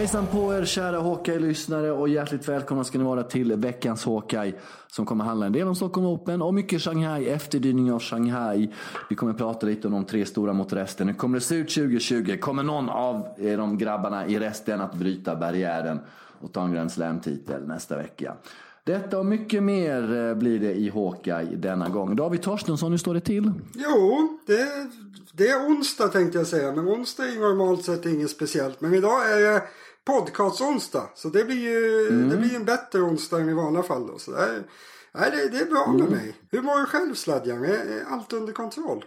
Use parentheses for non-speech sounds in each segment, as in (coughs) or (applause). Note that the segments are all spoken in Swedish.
Hejsan på er kära Hawkeye-lyssnare och hjärtligt välkomna ska ni vara till veckans Hawkeye som kommer handla en del om Stockholm Open och mycket Shanghai, efterdyning av Shanghai. Vi kommer prata lite om de tre stora mot resten. Hur kommer det se ut 2020? Kommer någon av de grabbarna i resten att bryta barriären och ta en Grand Slam-titel nästa vecka? Detta och mycket mer eh, blir det i Hawkeye denna gång. David Torstensson, hur står det till? Jo, det, det är onsdag tänkte jag säga. Men onsdag är normalt sett inget speciellt. Men idag är det podcast-onsdag. Så det blir ju mm. det blir en bättre onsdag än i vanliga fall. Då. Så det, är, nej, det, det är bra med mm. mig. Hur mår du själv Sladjan? Är, är allt under kontroll?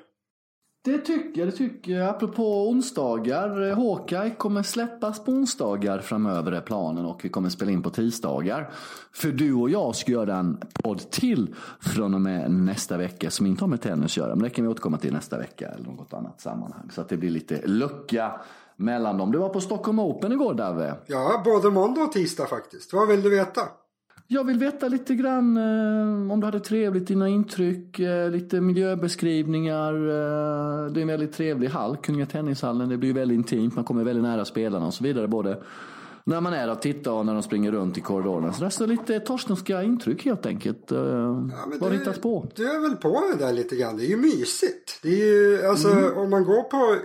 Det tycker jag, det tycker jag. Apropå onsdagar. Eh, Hawkeye kommer släppas på onsdagar framöver är planen och vi kommer spela in på tisdagar. För du och jag ska göra en podd till från och med nästa vecka som inte har med tennis att göra. Men det kan vi återkomma till nästa vecka eller något annat sammanhang. Så att det blir lite lucka mellan dem. Du var på Stockholm Open igår Dave. Ja, både måndag och tisdag faktiskt. Vad vill du veta? Jag vill veta lite grann eh, om du hade trevligt, dina intryck, eh, lite miljöbeskrivningar. Eh, det är en väldigt trevlig hall, Kungliga Tennishallen. Det blir väldigt intimt, man kommer väldigt nära spelarna och så vidare. Både när man är och tittar och när de springer runt i korridorerna. Så det är lite torstenska intryck helt enkelt. Eh, ja, Vad har hittats på? Du är väl på det där lite grann. Det är ju mysigt. Det är ju, alltså mm. om man går på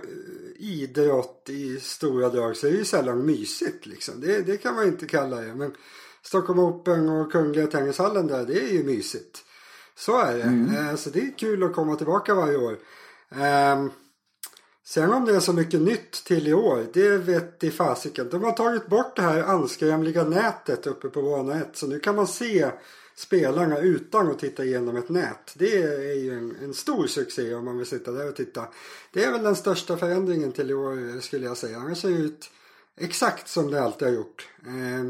idrott i stora drag så är det ju sällan mysigt liksom. Det, det kan man inte kalla det. Men Stockholm Open och Kungliga Tennishallen där, det är ju mysigt. Så är det. Mm. Eh, så det är kul att komma tillbaka varje år. Um, sen om det är så mycket nytt till i år, det vet i fasiken. De har tagit bort det här anskrämliga nätet uppe på bana 1. Så nu kan man se spelarna utan att titta igenom ett nät. Det är ju en, en, stor succé om man vill sitta där och titta. Det är väl den största förändringen till i år skulle jag säga. Annars ser ut exakt som det alltid har gjort. Eh,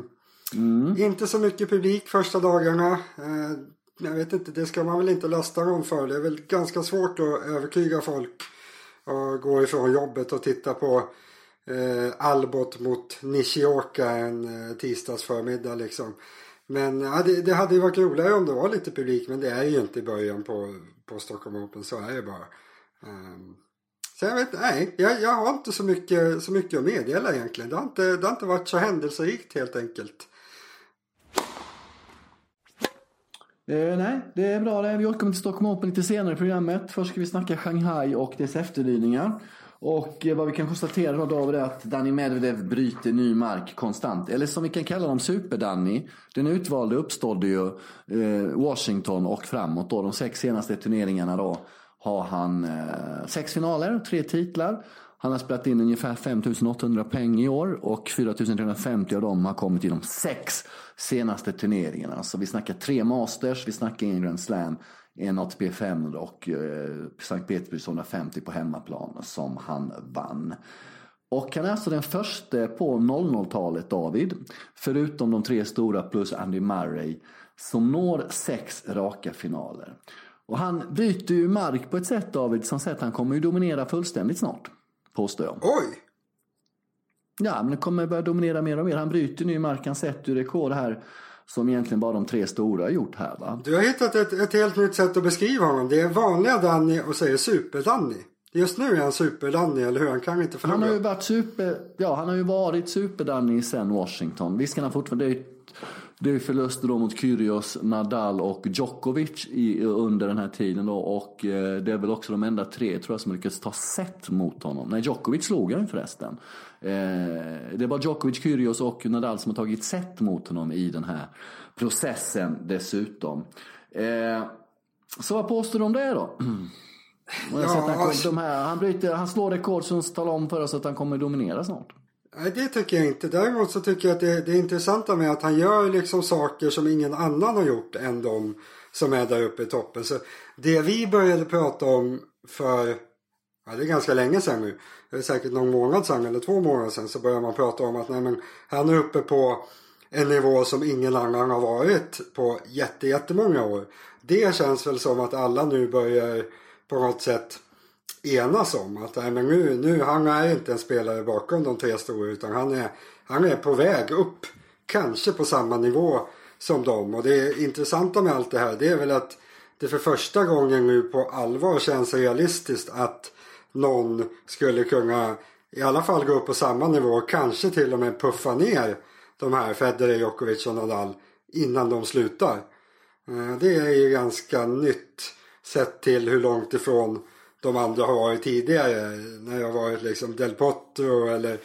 mm. Inte så mycket publik första dagarna. Eh, jag vet inte, det ska man väl inte lasta dem för. Det är väl ganska svårt att övertyga folk och gå ifrån jobbet och titta på eh, Albot mot Nishioka en eh, tisdagsförmiddag liksom. Men ja, det, det, hade ju varit roligare om det var lite publik men det är ju inte i början på, på Stockholm Open. Så är det bara. Um, så jag vet nej, jag, jag har inte så mycket, så mycket att meddela egentligen. Det har, inte, det har inte varit så händelserikt helt enkelt. Eh, nej, det är bra det. Vi återkommer till Stockholm Open lite senare i programmet. Först ska vi snacka Shanghai och dess efterdyningar. Och eh, vad vi kan konstatera då David är att Danny Medvedev bryter ny mark konstant. Eller som vi kan kalla dem Super-Danny. Den utvalde uppstod ju eh, Washington och framåt då. De sex senaste turneringarna då har han eh, sex finaler, tre titlar. Han har spelat in ungefär 5800 poäng i år och 4350 av dem har kommit i de sex senaste turneringarna. Så vi snackar tre Masters, vi snackar en Grand Slam, en ATP 500 och eh, Sankt Petersburg 150 på hemmaplan som han vann. Och han är alltså den första på 00-talet David, förutom de tre stora plus Andy Murray, som når sex raka finaler. Och han byter ju mark på ett sätt David som säger att han kommer ju dominera fullständigt snart. Påstår jag. Oj! Ja, men det kommer börja dominera mer och mer. Han bryter ny mark, han sätter ju rekord här som egentligen bara de tre stora har gjort här va. Du har hittat ett, ett helt nytt sätt att beskriva honom. Det är vanliga Danny och säger super-Danny. Just nu är han super-Danny, eller hur? Han kan inte förlora. Han har ju varit super, ja han har ju varit super-Danny sen Washington. Visst kan han fortfarande, det det är förluster då mot Kyrgios, Nadal och Djokovic i, under den här tiden då. Och eh, det är väl också de enda tre tror jag som lyckats ta set mot honom. Nej, Djokovic slog han förresten. Eh, det är bara Djokovic, Kyrgios och Nadal som har tagit set mot honom i den här processen dessutom. Eh, så vad påstår du om det då? (clears throat) Ja, han, alltså... här, han, bryter, han slår rekord som talar om för oss att han kommer dominera snart. Nej, det tycker jag inte. Däremot så tycker jag att det, det är intressanta med att han gör liksom saker som ingen annan har gjort än de som är där uppe i toppen. Så det vi började prata om för, ja det är ganska länge sedan nu. Det är säkert någon månad sedan eller två månader sedan så började man prata om att nej men han är uppe på en nivå som ingen annan har varit på jätte, jättemånga år. Det känns väl som att alla nu börjar på något sätt enas om att nej, men nu, nu, han är inte en spelare bakom de tre stora utan han är, han är på väg upp. Kanske på samma nivå som dem. Och det intressanta med allt det här det är väl att det för första gången nu på allvar känns realistiskt att någon skulle kunna i alla fall gå upp på samma nivå. Kanske till och med puffa ner de här Federer, Djokovic och Nadal innan de slutar. Eh, det är ju ganska nytt sett till hur långt ifrån de andra har varit tidigare. När det har varit liksom Del Potro eller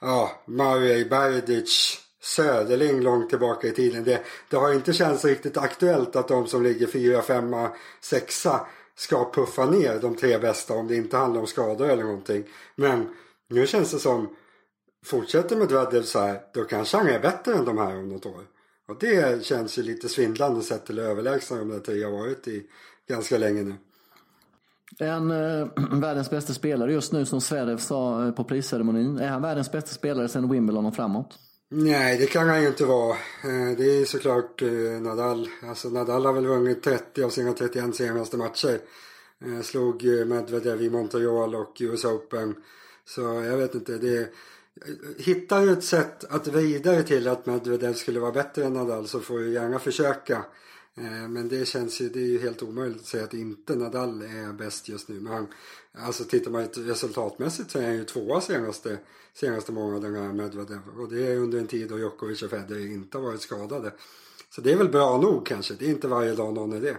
ja, Murray, Berdic, Söderling långt tillbaka i tiden. Det, det har inte känts riktigt aktuellt att de som ligger fyra, femma, sexa ska puffa ner de tre bästa om det inte handlar om skador eller någonting. Men nu känns det som fortsätter Medvedev så här då kanske han är bättre än de här om något år. Och det känns ju lite svindlande sett till överlägsna de där tre har varit i ganska länge nu. En eh, (clears throat) världens bästa spelare just nu som Zverev sa eh, på prisceremonin. Är han världens bästa spelare sen Wimbledon och framåt? Nej, det kan han ju inte vara. Eh, det är såklart eh, Nadal. Alltså Nadal har väl vunnit 30 av sina 31 senaste matcher. Eh, slog eh, Medvedev i Montreal och US Open. Så jag vet inte. Det Hittar du ett sätt att vidare till att Medvedev skulle vara bättre än Nadal så får du gärna försöka. Men det känns ju, det är ju helt omöjligt att säga att inte Nadal är bäst just nu. Men han, alltså tittar man resultatmässigt så är han ju tvåa senaste senaste månaderna Medvedev. Och det är under en tid då Djokovic och Federer inte har varit skadade. Så det är väl bra nog kanske. Det är inte varje dag någon är det.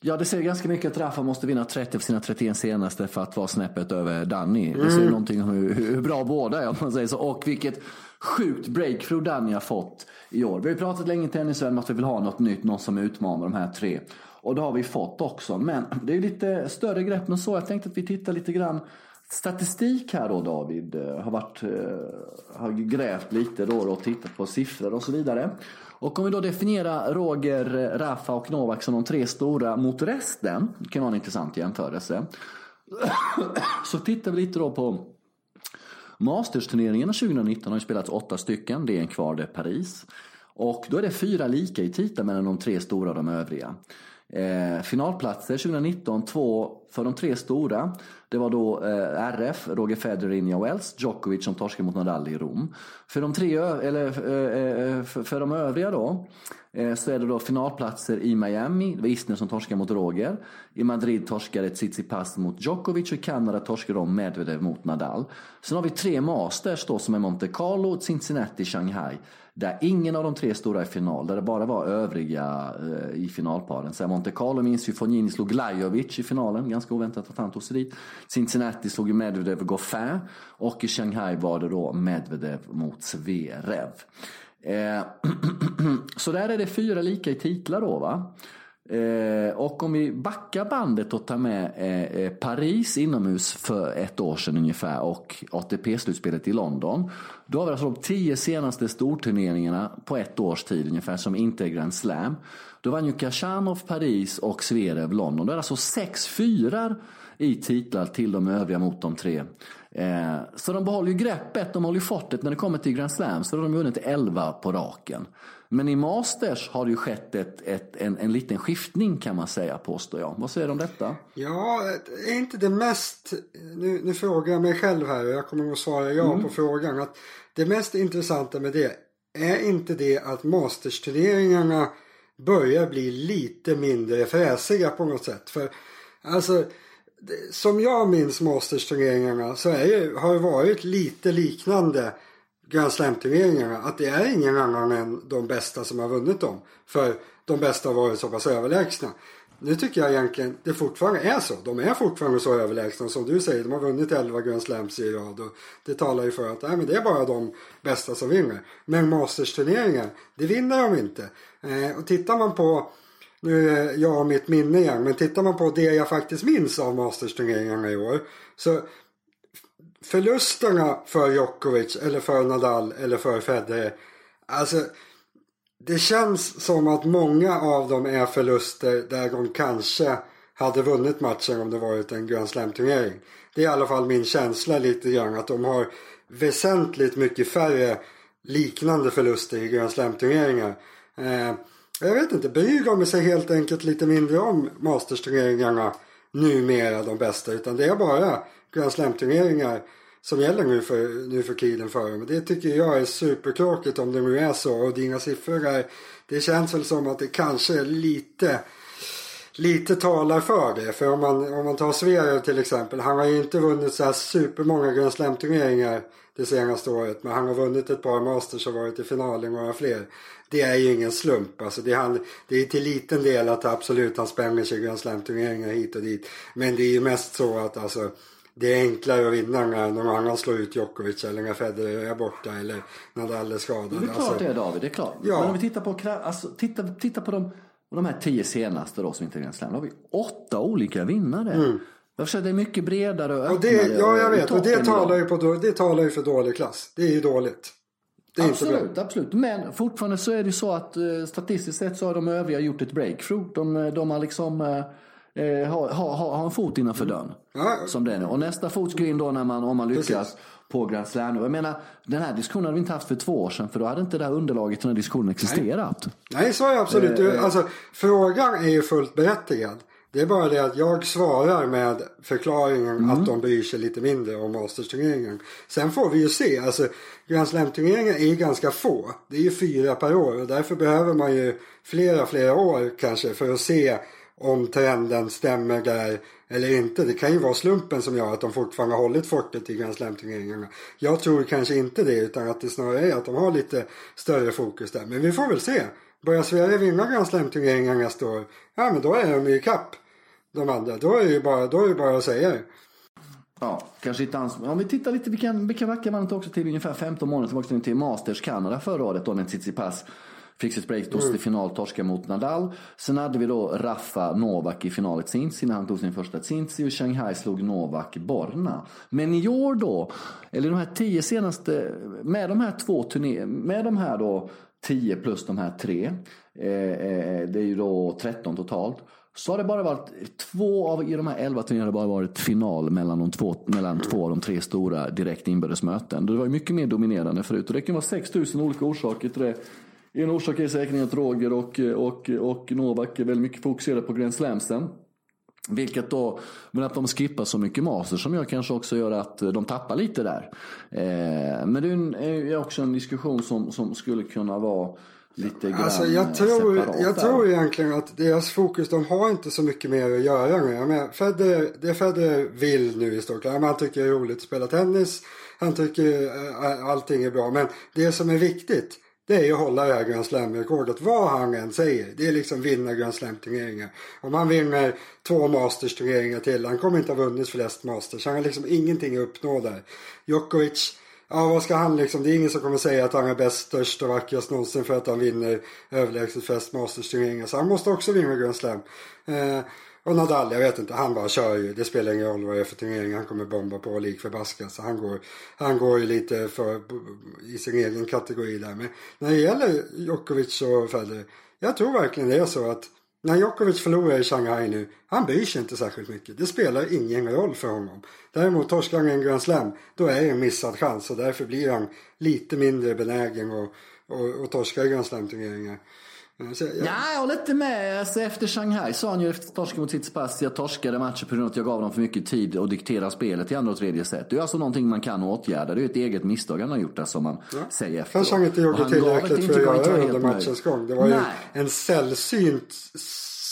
Ja, det säger ganska mycket att Rafa måste vinna 30 av sina 31 senaste för att vara snäppet över Danny. Det säger mm. någonting om hur, hur, bra båda är om man säger så. Och vilket sjukt breakthrough Danny har fått i år. Vi har ju pratat länge i tennisvärlden om att vi vill ha något nytt, någon som utmanar de här tre. Och det har vi fått också. Men det är lite större grepp än så. Jag tänkte att vi tittar lite grann statistik här då David. Eh, har, varit, eh, har grävt lite då och tittat på siffror och så vidare. Och om vi då definierar Roger, eh, Rafa och Novak som de tre stora mot resten. Det kan vara en intressant jämförelse. (coughs) Så tittar vi lite då på Masters-turneringarna 2019 har ju spelats åtta stycken. Det är en kvar, det är Paris. Och då är det fyra lika i titeln mellan de tre stora och de övriga. Eh, finalplatser 2019, två för de tre stora. Det var då eh, RF, Roger Federer, Inja Wells, Djokovic som torskade mot Nadal i Rom. För de, tre, eller, eh, eh, för, för de övriga då eh, så är det då finalplatser i Miami, det var Isner som torskade mot Roger. I Madrid torskade Tsitsipas mot Djokovic och i Kanada torskade de Medvedev mot Nadal. Sen har vi tre Masters då som är Monte Carlo, Cincinnati, Shanghai. Där ingen av de tre stora är final, där det bara var övriga eh, i finalparen. Så Monte Carlo minns ju Fognini slog Lajovic i finalen, ganska Ganska oväntat att han tog sig dit. Cincinnati slog ju Medvedev och Goffin. Och i Shanghai var det då Medvedev mot Zverev. Eh, (clears throat) så där är det fyra lika i titlar då va. Eh, och om vi backar bandet och tar med eh, eh Paris inomhus för ett år sedan ungefär och ATP-slutspelet i London. Då har vi alltså de tio senaste storturneringarna på ett års tid ungefär som inte är Grand Slam. Då vann ju Khachanov Paris och Zverev London. Då är det alltså sex fyrar i titlar till de övriga mot de tre. Eh, så de behåller ju greppet, de håller ju fortet när det kommer till Grand Slam. Så då har de vunnit 11 på raken. Men i Masters har det ju skett ett, ett, en, en liten skiftning kan man säga påstår jag. Vad säger du om detta? Ja, är inte det mest, nu, nu frågar jag mig själv här och jag kommer att svara ja mm. på frågan. Att det mest intressanta med det är inte det att Masters-turneringarna börjar bli lite mindre fräsiga på något sätt. För alltså som jag minns Masters-turneringarna så är, har det varit lite liknande Grand Slam-turneringarna. Att det är ingen annan än de bästa som har vunnit dem. För de bästa har varit så pass överlägsna. Nu tycker jag egentligen det fortfarande är så. De är fortfarande så överlägsna som du säger. De har vunnit 11 Grand Slams i rad. Och det talar ju för att nej, men det är bara de bästa som vinner. Men Masters-turneringar, det vinner de inte. Eh, och tittar man på nu är jag och mitt minne igen, men tittar man på det jag faktiskt minns av Masters-turneringarna i år. Så förlusterna för Djokovic eller för Nadal eller för Federer. Alltså det känns som att många av dem är förluster där de kanske hade vunnit matchen om det varit en Grand Slam-turnering. Det är i alla fall min känsla lite grann att de har väsentligt mycket färre liknande förluster i Grand Slam-turneringar. Eh, jag vet inte, bryr de sig helt enkelt lite mindre om Masters-turneringarna numera de bästa utan det är bara Grand Slam-turneringar som gäller nu för, nu för tiden för dem. Det tycker jag är supertråkigt om det nu är så och dina siffror är, det känns väl som att det kanske är lite lite talar för det. För om man, om man tar Sverige till exempel. Han har ju inte vunnit så här supermånga Grand Slam-turneringar det senaste året. Men han har vunnit ett par Masters och varit i final i några fler. Det är ju ingen slump. Alltså det, är han, det är till liten del att absolut han spänner sig Grand Slam-turneringar hit och dit. Men det är ju mest så att alltså det är enklare att vinna när någon annan slår ut Djokovic eller när Federer är borta eller Nadal är skadad. Det är klart alltså, det David, det är klart. Ja. Men om vi tittar på, alltså, titta, titta på de, de här tio senaste då som inte är Grand Slam. Då har vi åtta olika vinnare. Jag försöker, det är mycket bredare och Mm. och det, öppnare ja, jag vet. Och det talar, ju på, det talar ju för dålig klass. Det är ju dåligt. Det är. Absolut, absolut. Men fortfarande så är det ju så att eh, statistiskt sett så har de övriga gjort ett breakthrough. De, eh, de har liksom eh, eh, har, har, har en fot innanför dörren. Ja, Som det är nu. Och nästa fot ska in då när man, om man lyckas Precis. på Grand Slam. Jag menar, den här diskussionen hade vi inte haft för två år sedan. För då hade inte det här underlaget till den här diskussionen existerat. Nej, så är det absolut. Eh, Du, alltså, frågan är ju fullt berättigad. Det är bara det att jag svarar med förklaringen Mm. att de bryr sig lite mindre om Masters-turneringen. Sen får vi ju se. Alltså, Grand Slam-turneringar är ju ganska få. Det är ju fyra per år och därför behöver man ju flera, flera år kanske för att se om trenden stämmer där eller inte. Det kan ju vara slumpen som gör att de fortfarande har hållit fortet i Grand Slam-turneringarna. Jag tror kanske inte det utan att det snarare är att de har lite större fokus där. Men vi får väl se. Börjar Sverige vinna Grand slam nästa år, ja men då är de ju kapp de andra. Då är det ju bara, då är det bara att säga det. Ja, kanske inte alls. Om vi tittar lite, vi kan, vi kan backa bandet också till ungefär 15 månader tillbaka till Masters Kanada förra året då när Tsitsipas fick sitt break, tog sig till final, torskade mot Nadal. Sen hade vi då Rafa Novak i finalet Cincy när han tog sin första Cincy och Shanghai slog Novak Borna. Men i år då, eller de här tio senaste, med de här två turné, med de här då 10 plus de här tre, eh, eh, det är ju då 13 totalt. Så har det bara varit två av, i de här elva turneringarna har det bara varit final mellan de två, mellan två av de tre stora direkt inbördes möten. Det var ju mycket mer dominerande förut och det kan vara 6000 olika orsaker till det. En orsak är säkert att Roger och, och, och Novak är väldigt mycket fokuserade på Grand Slamsen. Vilket då, men att de skippar så mycket master som gör kanske också gör att de tappar lite där. Eh, men det är också en diskussion som, som skulle kunna vara lite grann Alltså jag tror, jag tror egentligen att deras fokus, de har inte så mycket mer att göra med. Jag menar, Federer, det Federer vill nu i stort han tycker det är roligt att spela tennis, han tycker eh, allting är bra. Men det som är viktigt, det är ju att hålla det här Grand Slam-rekordet. Vad han än säger. Det är liksom vinna Grand Slam-turneringar. Om han vinner två Masters-turneringar till. Han kommer inte ha vunnit flest Masters. Han har liksom ingenting att uppnå där. Djokovic. Ja, vad ska han liksom? Det är ingen som kommer säga att han är bäst, störst och vackrast någonsin för att han vinner överlägset flest Masters-turneringar. Så han måste också vinna Grand Slam. Eh, och Nadal, jag vet inte, han bara kör ju. Det spelar ingen roll vad det är för turnering. Han kommer bomba på lik förbaskat. Så han går, han går ju lite för, i sin egen kategori där. Men när det gäller Djokovic och Federer. Jag tror verkligen det är så att när Djokovic förlorar i Shanghai nu, han bryr sig inte särskilt mycket. Det spelar ingen roll för honom. Däremot torskar han en Grand Slam, då är det en missad chans och därför blir han lite mindre benägen att och, och torska i Grand Slam-turneringar. Så jag, Ja, jag håller inte med. Alltså, efter Shanghai sa han ju efter torsken mot Tsitsipas, jag torskade matchen på grund av att jag gav dem för mycket tid och diktera spelet i andra och tredje set. Det är alltså någonting man kan åtgärda. Det är ju ett eget misstag han har gjort där som man säger efter. Kanske han inte gjorde tillräckligt för att göra det under matchen matchens gång. Det var ju Nej. en sällsynt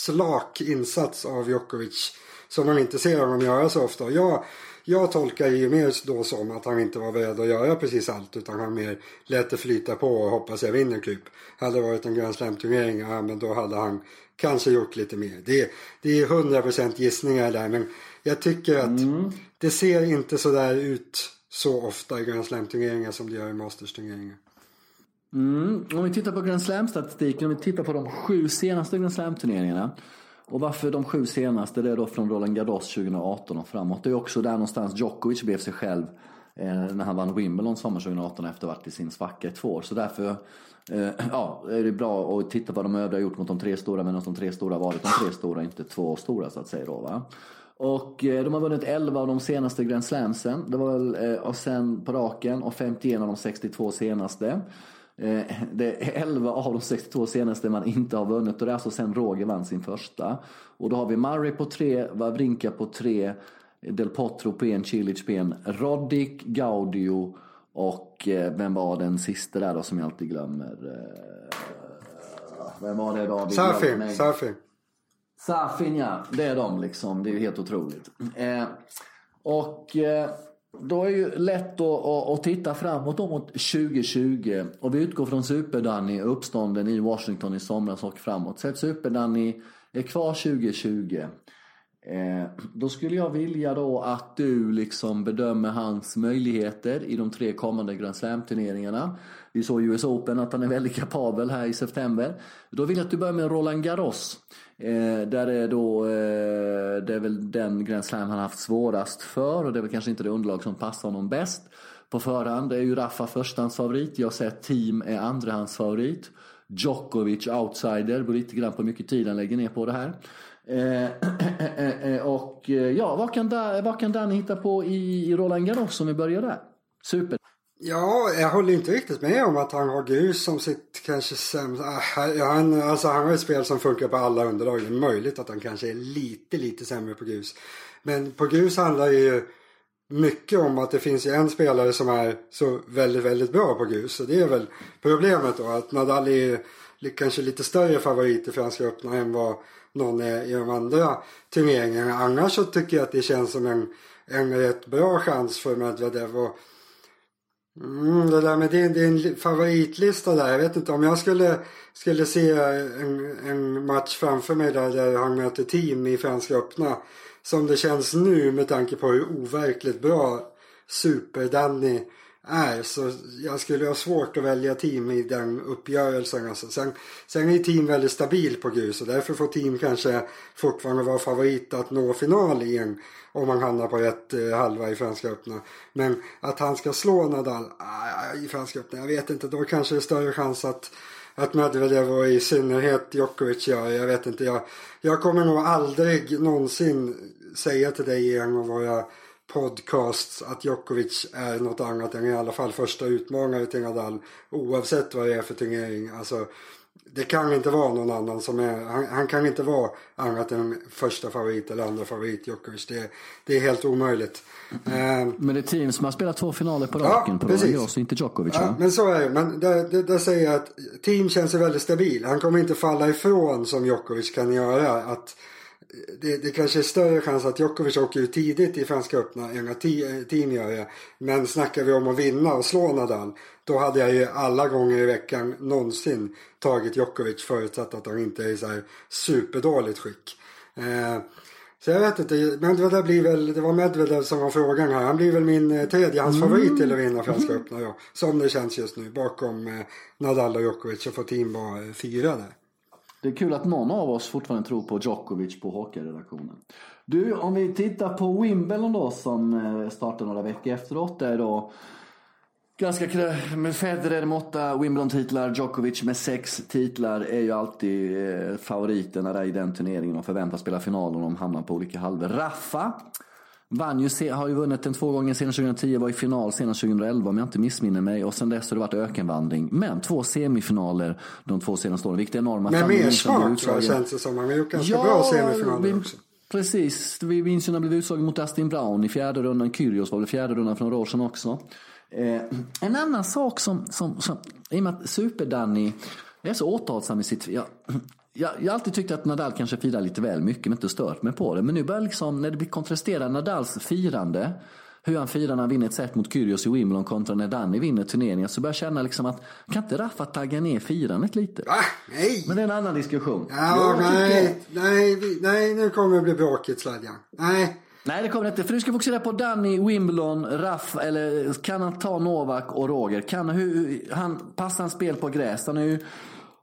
slak insats av Djokovic som man inte ser honom göra så ofta. Jag, jag tolkar ju mer då som att han inte var beredd att göra precis allt utan han mer lät det flyta på och hoppas jag vinner typ. Hade det varit en Grand Slam-turnering, ja men då hade han kanske gjort lite mer. Det, det är 100% gissningar där men jag tycker att det ser inte så där ut så ofta i Grand Slam-turneringar som det gör i Masters-turneringar. Mm. Om vi tittar på Grand Slam-statistiken, om vi tittar på de sju senaste Grand Slam-turneringarna. Och varför de sju senaste, det är då från Roland Garros 2018 och framåt. Det är också där någonstans Djokovic blev sig själv eh, när han vann Wimbledon sommaren 2018 efter att ha varit i sin svacka i två år. Så därför eh, ja, är det bra att titta på vad de övriga har gjort mot de tre stora, medan de tre stora har varit de tre stora, inte två stora så att säga då va. Och eh, de har vunnit 11 av de senaste Grand Slamsen. Det var väl, eh, och sen på raken och 51 av de 62 senaste. Eh, Det är 11 av de 62 senaste man inte har vunnit och det är alltså sen Roger vann sin första. Och då har vi Murray på tre, Wawrinka på tre, Del Potro på en, Cilic på en, Roddick, Gaudio och eh, vem var den sista där då som jag alltid glömmer? Eh, Vem var det då? Vi glömmer Safi, mig. Safi. Safin ja, det är de liksom. Det är ju helt otroligt. Och då är det ju lätt att, att titta framåt mot 2020. Och vi utgår från Super-Danny, uppstånden i Washington i somras och framåt. Så att Super-Danny är kvar 2020. Eh, då skulle jag vilja då att du liksom bedömer hans möjligheter i de tre kommande Grand Slam-turneringarna. Vi såg US Open att han är väldigt kapabel här i september. Då vill jag att du börjar med Roland Garros. Eh, där är då, eh, det är väl den Grand Slam han har haft svårast för och det är väl kanske inte det underlag som passar honom bäst på förhand. Det är ju Rafa förstahandsfavorit. Jag säger att Team är andrahandsfavorit. Djokovic outsider, beror lite grann på hur mycket tid han lägger ner på det här. Eh, (clears throat) eh, eh, eh, och ja, vad kan, vad kan Danny hitta på i, i Roland Garros om vi börjar där? Super. Ja, jag håller inte riktigt med om att han har grus som sitt kanske sämsta. Ah, han, alltså han har ett spel som funkar på alla underlag. Det är möjligt att han kanske är lite, lite sämre på grus. Men på grus handlar det ju mycket om att det finns en spelare som är så väldigt, väldigt bra på grus. Så det är väl problemet då. Att Nadal är kanske lite större favorit i Franska öppna än vad någon i de andra turneringarna. Annars så tycker jag att det känns som en, en rätt bra chans för Medvedev. Och, Mm, det där med din, din favoritlista där. Jag vet inte om jag skulle, skulle se en, en match framför mig där, där han möter team i Franska öppna. Som det känns nu med tanke på hur overkligt bra Super-Danny är. Så jag skulle ha svårt att välja team i den uppgörelsen. Alltså. Sen, sen är team väldigt stabil på grus och därför får team kanske fortfarande vara favorit att nå final i om man hamnar på rätt eh, halva i Franska öppna. Men att han ska slå Nadal ah, i Franska öppna, jag vet inte. Då kanske det är större chans att att Medvedev och i synnerhet Djokovic gör. Jag vet inte. Jag, jag kommer nog aldrig någonsin säga till dig i en av våra podcasts att Djokovic är något annat än i alla fall första utmanare till Nadal. Oavsett vad det är för turnering. Alltså, det kan inte vara någon annan som är, han, han, kan inte vara annat än första favorit eller andra favorit Djokovic. Det, det är helt omöjligt. Mm. men det är team som har spelat två finaler på raken ja, på. Roland inte Djokovic ja, va? men så är det. Men där, där, där säger jag att team känns väldigt stabil. Han kommer inte falla ifrån som Djokovic kan göra. Att, det, det kanske är större chans att Djokovic åker ut tidigt i Franska öppna än att team gör det. Men snackar vi om att vinna och slå Nadal då hade jag ju alla gånger i veckan någonsin tagit Djokovic förutsatt att han inte är i så här superdåligt skick. Eh, så jag vet inte, Medvedev blir väl, det var Medvedev som var frågan här. Han blir väl min eh, tredjehandsfavorit mm. till att vinna Franska mm. öppna ja. Som det känns just nu bakom eh, Nadal och Djokovic så får team vara eh, fyra där. Det är kul att någon av oss fortfarande tror på Djokovic på hockeyredaktionen. Du, om vi tittar på Wimbledon då som eh, startar några veckor efteråt. Där då Ganska med Federer med åtta Wimbledon-titlar, Djokovic med sex titlar är ju alltid eh, favoriterna där i den turneringen och förväntas spela final om de hamnar på olika halvor. Raffa vann ju, har ju vunnit den två gånger senast 2010, var i final senast 2011 om jag inte missminner mig och sen dess har det varit ökenvandring. Men två semifinaler de två senaste åren, vilket är enorma Men mer smart jag känns det som. Han har gjort ganska ja, bra semifinaler vi, också. Precis, vi minns ju när han blev utslagen mot Dustin Brown i fjärde rundan. Kyrgios var väl fjärde rundan för några år sedan också. Eh, en annan sak som, som, som i och med att Super-Danny är så återhållsam i sitt... Jag, jag, jag har alltid tyckt att Nadal kanske firar lite väl mycket, men inte stört mig på det. Men nu börjar liksom, när det blir kontrasterat Nadals firande, hur han firar när han vinner ett set mot Kyrgios i Wimbledon kontra när Danny vinner turneringen, så börjar jag känna liksom att, kan inte Rafa tagga ner firandet lite? Va? Nej! Men det är en annan diskussion. Ja, nej, nej, nej, nu kommer det bli bråkigt Sladjan. Nej. Nej, det kommer det inte. För du ska fokusera på Danny, Wimbledon, Raff, eller kan han ta Novak och Roger? Kan, hur, han, passar han spel på gräs? Han, är ju,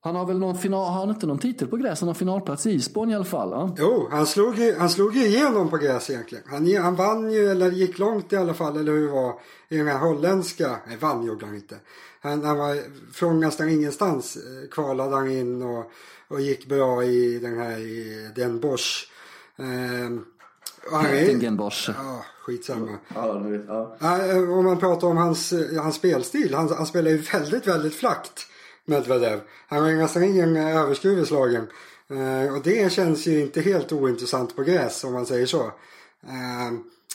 han har väl någon final, har han inte någon titel på gräs? Han har finalplats i Isborn i alla fall. Ja? Jo, han slog, han slog ju igenom på gräs egentligen. Han, han vann ju, eller gick långt i alla fall, eller hur det var, i den här holländska, nej vann gjorde han inte. Han, han var från nästan ingenstans eh, kvalade han in och, och gick bra i den här, i Den Bosch. Eh, Göttingenbosch. Ja, skitsamma. Ja, ja. Om man pratar om hans, hans spelstil. Han, han spelar ju väldigt, väldigt flackt. Medvedev. Han har ju nästan ingen eh, överskruv i slagen. Eh, och det känns ju inte helt ointressant på gräs om man säger så. Eh,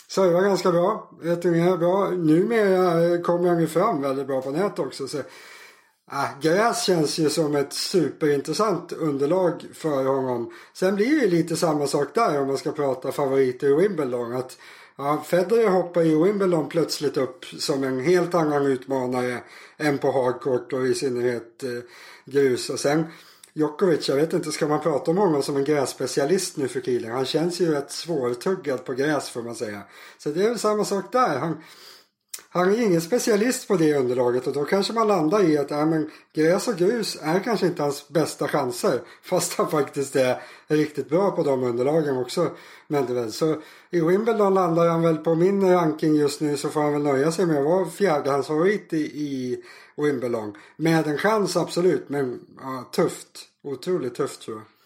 servar ganska bra. Returnerar bra. Numera eh, kommer han ju fram väldigt bra på nät också. Så Ah, gräs känns ju som ett superintressant underlag för honom. Sen blir det lite samma sak där om man ska prata favoriter i Wimbledon. Att, ja, Federer hoppar i Wimbledon plötsligt upp som en helt annan utmanare än på hardcourt och i synnerhet eh, grus. Och sen Djokovic, jag vet inte, ska man prata om honom som en grässpecialist nu för tiden? Han känns ju rätt svårtuggad på gräs får man säga. Så det är väl samma sak där. Han, han är ingen specialist på det underlaget och då kanske man landar i att äh, men gräs och grus är kanske inte hans bästa chanser. (laughs) Fast han faktiskt är riktigt bra på de underlagen också. Medvedev. Så i Wimbledon landar han väl på min ranking just nu så får han väl nöja sig med att vara fjärdehandsfavorit i, i Wimbledon. Med en chans absolut men ja, tufft. Otroligt tufft tror jag.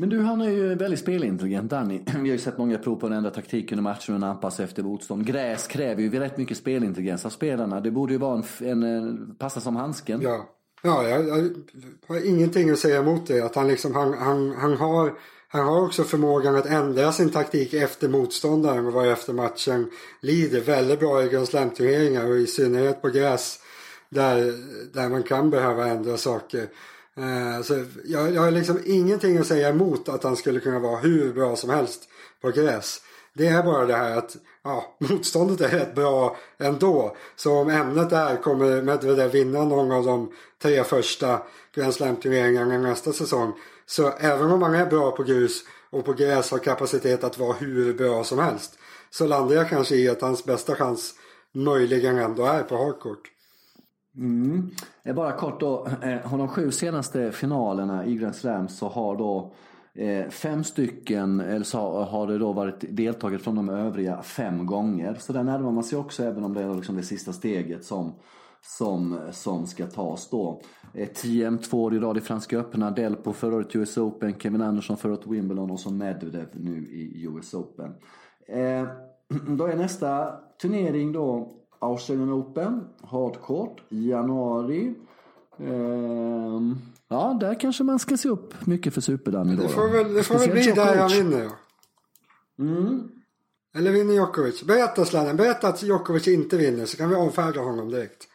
Men du, han är ju väldigt spelintelligent Danny. (clears throat) Vi har ju sett många prov på att ändra taktiken under matchen och anpassa efter motstånd. Gräs kräver ju rätt mycket spelintelligens av spelarna. Det borde ju vara en, en, en passa som handsken. Ja, ja jag, jag, har ingenting att säga emot det. Att han liksom, han, han, han har han har också förmågan att ändra sin taktik efter motståndaren och vara efter matchen lider väldigt bra i Grand Slam-turneringar och i synnerhet på gräs där, där man kan behöva ändra saker. Eh, så jag, jag har liksom ingenting att säga emot att han skulle kunna vara hur bra som helst på gräs. Det är bara det här att ja, (laughs) motståndet är rätt bra ändå. Så om ämnet är kommer Medvedev vinna någon av de tre första Grand Slam-turneringarna nästa säsong. Så även om han är bra på grus och på gräs har kapacitet att vara hur bra som helst. Så landar jag kanske i att hans bästa chans möjligen ändå är på hardcourt. Mm. Eh, bara kort då, eh, Av de sju senaste finalerna i Grand Slam så har då eh, fem stycken, eller så har det då varit deltagare från de övriga fem gånger. Så där närmar man sig också även om det är liksom det sista steget som, som, som ska tas då. TM två år i rad i Franska öppna, Delpo förra året US Open, Kevin Andersson förra året Wimbledon och så Medvedev nu i US Open. Eh, (clears throat) då är nästa turnering då Australian Open, Hardcourt, januari. Ehm, ja, där kanske man ska se upp mycket för Superdanny då. Det får väl, det får väl bli där han vinner ja. Mm. Eller vinner Djokovic? Berätta Sladden, berätta att Djokovic inte vinner så kan vi avfärda honom direkt.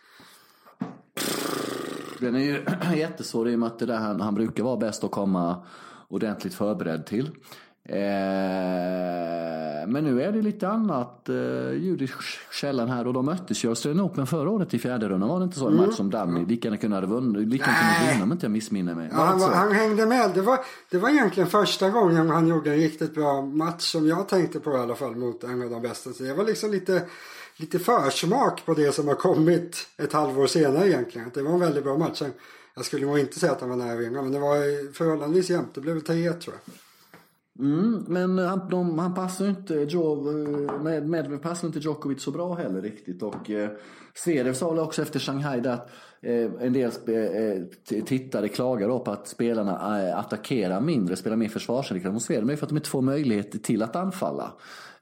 Den är ju (clears throat) jättesvår i och med att det där han, han brukar vara bäst att komma ordentligt förberedd till. Eh, men nu är det lite annat eh, ljud i källan här och de möttes ju Australian Open förra året i fjärde rundan. Var det inte så? En mm. match som Danny lika gärna kunde ha vunnit, lika kunde vinna om inte jag missminner mig. Ja, han, var, han, hängde med. Det var, det var egentligen första gången han gjorde en riktigt bra match som jag tänkte på i alla fall mot en av de bästa. Så det var liksom lite, lite försmak på det som har kommit ett halvår senare egentligen. Det var en väldigt bra match. Jag skulle nog inte säga att han var nära att vinna men det var förhållandevis jämnt. Det blev väl 3-1 tror jag. Mm, men han, de, han passar inte, Joe, med, Medvedev passar inte Djokovic så bra heller riktigt. Och eh, Zverev sa väl också efter Shanghai där att eh, en del eh, tittare klagar då på att spelarna eh, attackerar mindre, spelar mer försvarsinriktat mot Zverev. Men för att de inte får möjlighet till att anfalla.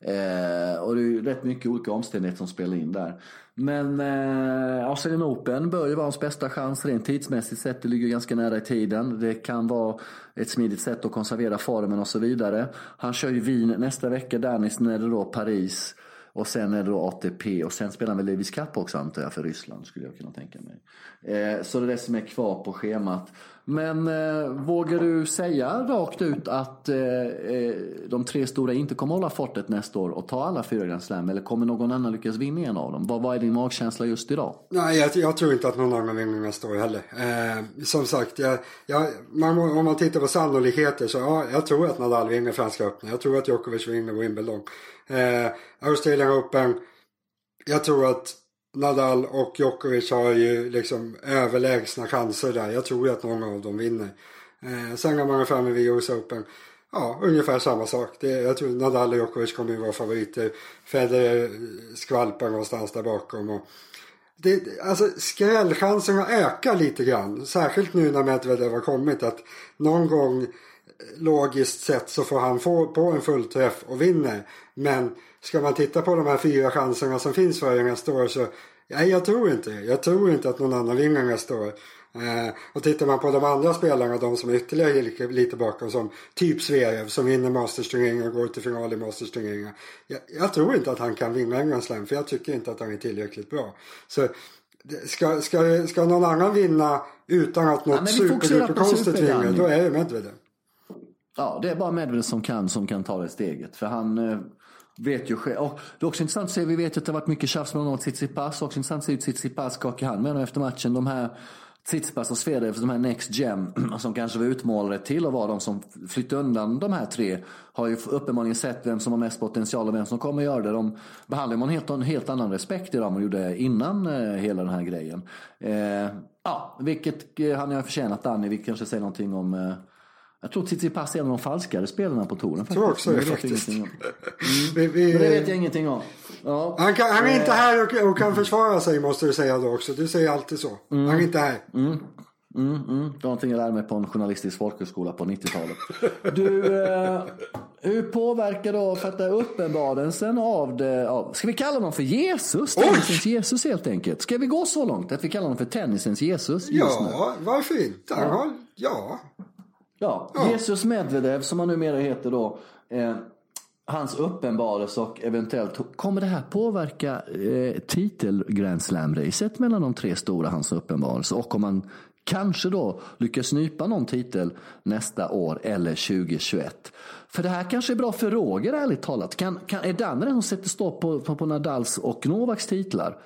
Eh, och det är ju rätt mycket olika omständigheter som spelar in där. Men eh, Australian Open bör ju vara hans bästa chans rent tidsmässigt sett. Det ligger ganska nära i tiden. Det kan vara ett smidigt sätt att konservera formen och så vidare. Han kör ju Wien nästa vecka, därnäst är det då Paris. Och sen är det då ATP och sen spelar han väl Davis Cup också antar jag för Ryssland skulle jag kunna tänka mig. Eh, så det är det som är kvar på schemat. Men eh, vågar du säga rakt ut att eh, eh, de tre stora inte kommer hålla fortet nästa år och ta alla fyra Grand Slam? Eller kommer någon annan lyckas vinna en av dem? Vad, vad är din magkänsla just idag? Nej, jag, jag, tror inte att någon annan vinner nästa år heller. Eh, som sagt, jag, jag, man, om man tittar på sannolikheter så ja, jag tror att Nadal vinner Franska öppna. Jag tror att Djokovic vinner Wimbledon. Eh, Australian Open. Jag tror att Nadal och Djokovic har ju liksom överlägsna chanser där. Jag tror ju att någon av dem vinner. Eh, sen går man framme vid US Open. Ja, ungefär samma sak. Det, jag tror Nadal och Djokovic kommer ju vara favoriter. Federer skvalpar någonstans där bakom. Och det, alltså skrällchanserna ökar lite grann. Särskilt nu när Medvedev har kommit. Att någon gång eh, logiskt sett så får han få på en fullträff och vinner. Men ska man titta på de här fyra chanserna som finns för er nästa år så nej, jag tror inte. Jag tror inte att någon annan vinner nästa år. Eh, och tittar man på de andra spelarna, de som är ytterligare lite, bakom som typ Zverev som vinner Masters-turneringar och går till final i Masters-turneringar. Jag, jag, tror inte att han kan vinna en Grand Slam för jag tycker inte att han är tillräckligt bra. Så Ska, ska, ska någon annan vinna utan att något på superduperkonstigt Super, vinner, då är det Medvedev. Ja, det är bara Medvedev som kan, som kan ta det steget. För han eh, vet ju själv. Och det är också intressant att se, vi vet ju att det har varit mycket tjafs mellan honom och Tsitsipas. Också intressant att se hur Tsitsipas skakar hand med honom efter matchen. De här Tsitsipas och Zverev, de här Next Gem, (clears throat) som kanske var utmålade till att vara de som flyttade undan de här tre, har ju uppenbarligen sett vem som har mest potential och vem som kommer göra det. De behandlar man helt, en helt annan respekt idag än man gjorde innan eh, hela den här grejen. Eh, ja, vilket eh, han har förtjänat, Danny. Vi kanske säger någonting om eh, jag tror Tsitsipas är en av de falskare spelarna på touren. tror också det, faktiskt. (laughs) Vi, vi, Men det vet jag ingenting om. Ja. han, kan, han är inte Eh, här och, och kan försvara sig måste du säga då också. Du säger alltid så. Han är inte här. Mm, mm. Det var någonting jag lärde mig på en journalistisk folkhögskola på 90-talet. (laughs) Du, eh, hur påverkar då, för att det är uppenbarelsen av det, av, ska vi kalla honom för Jesus? Tennisens Jesus helt enkelt. Ska vi gå så långt att vi kallar honom för tennisens Jesus just? Ja, varför inte? Han har, ja. Ja, Jesus Medvedev som han numera heter då. Eh, hans uppenbarelse och eventuellt, kommer det här påverka eh, titel Grand Slam-racet mellan de tre stora, hans uppenbarelse? Och om han kanske då lyckas nypa någon titel nästa år eller 2021? För det här kanske är bra för Roger ärligt talat. Kan, kan, är Danne den som sätter stopp på, på, på Nadals och Novaks titlar?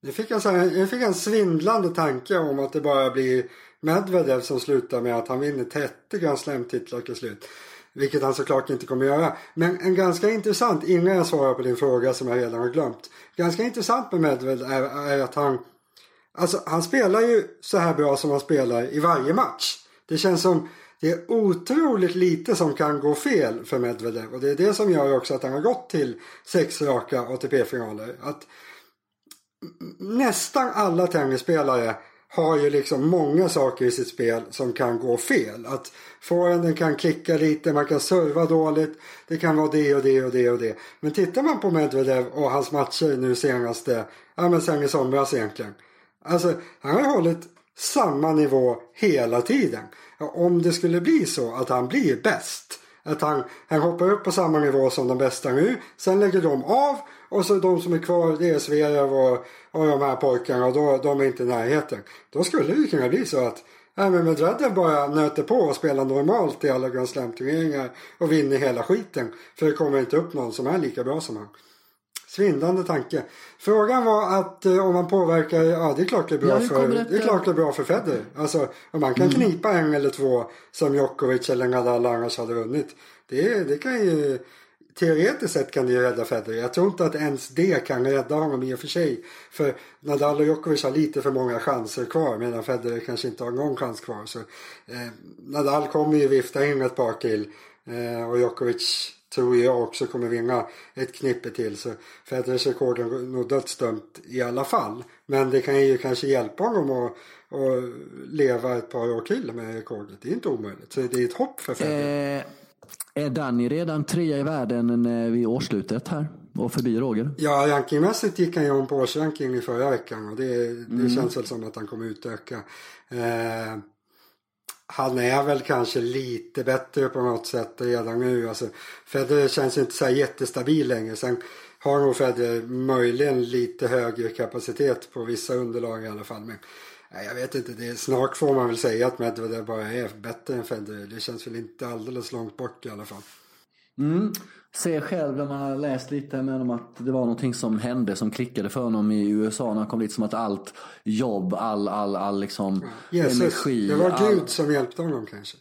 Jag fick, en jag fick en svindlande tanke om att det bara blir Medvedev som slutar med att han vinner 30 Grand Slam-titlar till slut. Vilket han såklart inte kommer göra. Men en ganska intressant, innan jag svarar på din fråga som jag redan har glömt. Ganska intressant med Medvedev är, är att han Alltså han spelar ju så här bra som han spelar i varje match. Det känns som det är otroligt lite som kan gå fel för Medvedev. Och det är det som gör också att han har gått till sex raka ATP-finaler. Att nästan alla tennisspelare har ju liksom många saker i sitt spel som kan gå fel. Att forehanden kan klicka lite, man kan serva dåligt. Det kan vara det och det och det och det. Men tittar man på Medvedev och hans matcher nu senaste, ja men sen i somras egentligen. Alltså han har hållit samma nivå hela tiden. Om det skulle bli så att han blir bäst. Att han, han hoppar upp på samma nivå som de bästa nu. Sen lägger de av och så de som är kvar det är Zverev och, och de här pojkarna och då, de är inte i närheten. Då skulle det kunna bli så att ja, men Medvedev bara nöter på och spelar normalt i alla Grand Slam-turneringar och vinner hela skiten. För det kommer inte upp någon som är lika bra som han. Svindlande tanke. Frågan var att eh, om man påverkar, ja det är klart det är bra Ja, för, det är klart det är bra för Federer. Alltså om man kan knipa en eller två som Djokovic eller Nadal annars hade vunnit. Det, det kan ju, teoretiskt sett kan det ju rädda Federer. Jag tror inte att ens det kan rädda honom i och för sig. För Nadal och Djokovic har lite för många chanser kvar medan Federer kanske inte har någon chans kvar. Så, eh, Nadal kommer ju vifta in ett par till eh, och Djokovic tror jag också kommer vinna ett knippe till. Så Federers rekord är nog dödsdömt i alla fall. Men det kan ju kanske hjälpa honom att, att leva ett par år till med rekordet. Det är inte omöjligt. Så det är ett hopp för Federer. Eh, är Danny redan trea i världen vid årsslutet här? Och förbi Roger? Ja, rankingmässigt gick han ju om på årsranking i förra veckan och det, det känns väl som att han kommer utöka. Eh, han är väl kanske lite bättre på något sätt redan nu. Alltså, Federer känns inte så jättestabil längre. Sen har nog Federer möjligen lite högre kapacitet på vissa underlag i alla fall. Men nej, jag vet inte, det är, snart får man väl säga att Medvedev bara är bättre än Federer. Det känns väl inte alldeles långt bort i alla fall. Mm. Ser själv när man har läst lite med honom att det var någonting som hände som klickade för honom i USA när han kom dit. Som att allt jobb, all, all, all liksom Jesus, energi. det var all... Gud som hjälpte honom kanske.